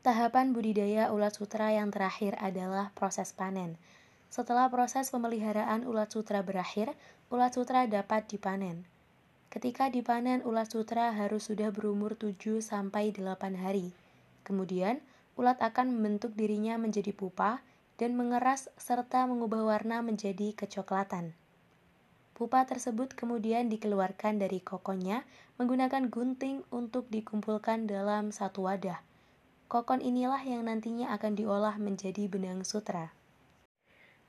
Tahapan budidaya ulat sutra yang terakhir adalah proses panen. Setelah proses pemeliharaan ulat sutra berakhir, ulat sutra dapat dipanen. Ketika dipanen, ulat sutra harus sudah berumur 7 sampai 8 hari. Kemudian, ulat akan membentuk dirinya menjadi pupa dan mengeras serta mengubah warna menjadi kecoklatan. Pupa tersebut kemudian dikeluarkan dari kokonya menggunakan gunting untuk dikumpulkan dalam satu wadah. Kokon inilah yang nantinya akan diolah menjadi benang sutra.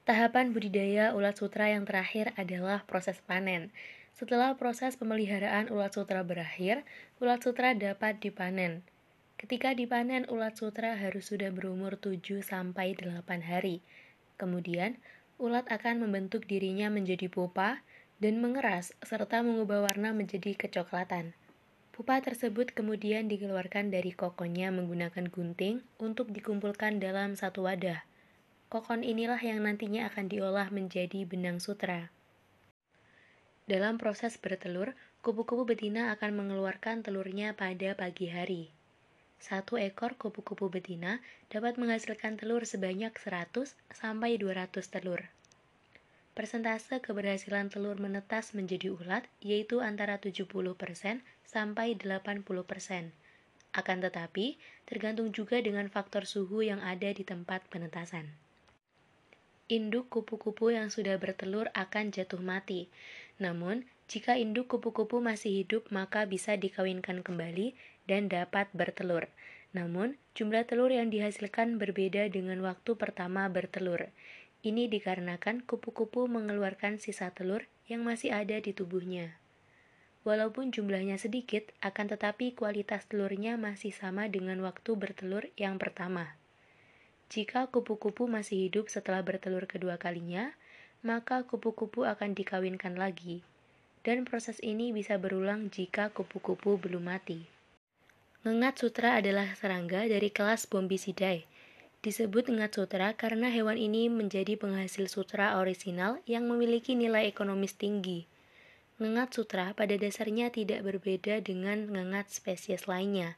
Tahapan budidaya ulat sutra yang terakhir adalah proses panen. Setelah proses pemeliharaan ulat sutra berakhir, ulat sutra dapat dipanen. Ketika dipanen, ulat sutra harus sudah berumur 7 sampai 8 hari. Kemudian, ulat akan membentuk dirinya menjadi pupa dan mengeras serta mengubah warna menjadi kecoklatan. Pupa tersebut kemudian dikeluarkan dari kokonnya menggunakan gunting untuk dikumpulkan dalam satu wadah. Kokon inilah yang nantinya akan diolah menjadi benang sutra. Dalam proses bertelur, kupu-kupu betina akan mengeluarkan telurnya pada pagi hari. Satu ekor kupu-kupu betina dapat menghasilkan telur sebanyak 100 sampai 200 telur. Persentase keberhasilan telur menetas menjadi ulat yaitu antara 70% sampai 80%. Akan tetapi, tergantung juga dengan faktor suhu yang ada di tempat penetasan. Induk kupu-kupu yang sudah bertelur akan jatuh mati. Namun, jika induk kupu-kupu masih hidup, maka bisa dikawinkan kembali dan dapat bertelur. Namun, jumlah telur yang dihasilkan berbeda dengan waktu pertama bertelur. Ini dikarenakan kupu-kupu mengeluarkan sisa telur yang masih ada di tubuhnya. Walaupun jumlahnya sedikit, akan tetapi kualitas telurnya masih sama dengan waktu bertelur yang pertama. Jika kupu-kupu masih hidup setelah bertelur kedua kalinya, maka kupu-kupu akan dikawinkan lagi, dan proses ini bisa berulang jika kupu-kupu belum mati. Ngengat sutra adalah serangga dari kelas Bombicidae, Disebut ngengat sutra karena hewan ini menjadi penghasil sutra orisinal yang memiliki nilai ekonomis tinggi. Ngengat sutra pada dasarnya tidak berbeda dengan ngengat spesies lainnya.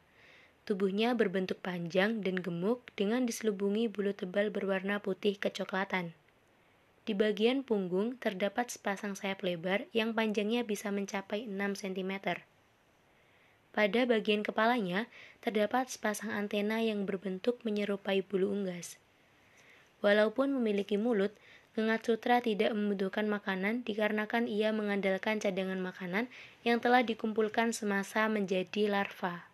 Tubuhnya berbentuk panjang dan gemuk dengan diselubungi bulu tebal berwarna putih kecoklatan. Di bagian punggung terdapat sepasang sayap lebar yang panjangnya bisa mencapai 6 cm. Pada bagian kepalanya terdapat sepasang antena yang berbentuk menyerupai bulu unggas. Walaupun memiliki mulut, Gengat sutra tidak membutuhkan makanan dikarenakan ia mengandalkan cadangan makanan yang telah dikumpulkan semasa menjadi larva.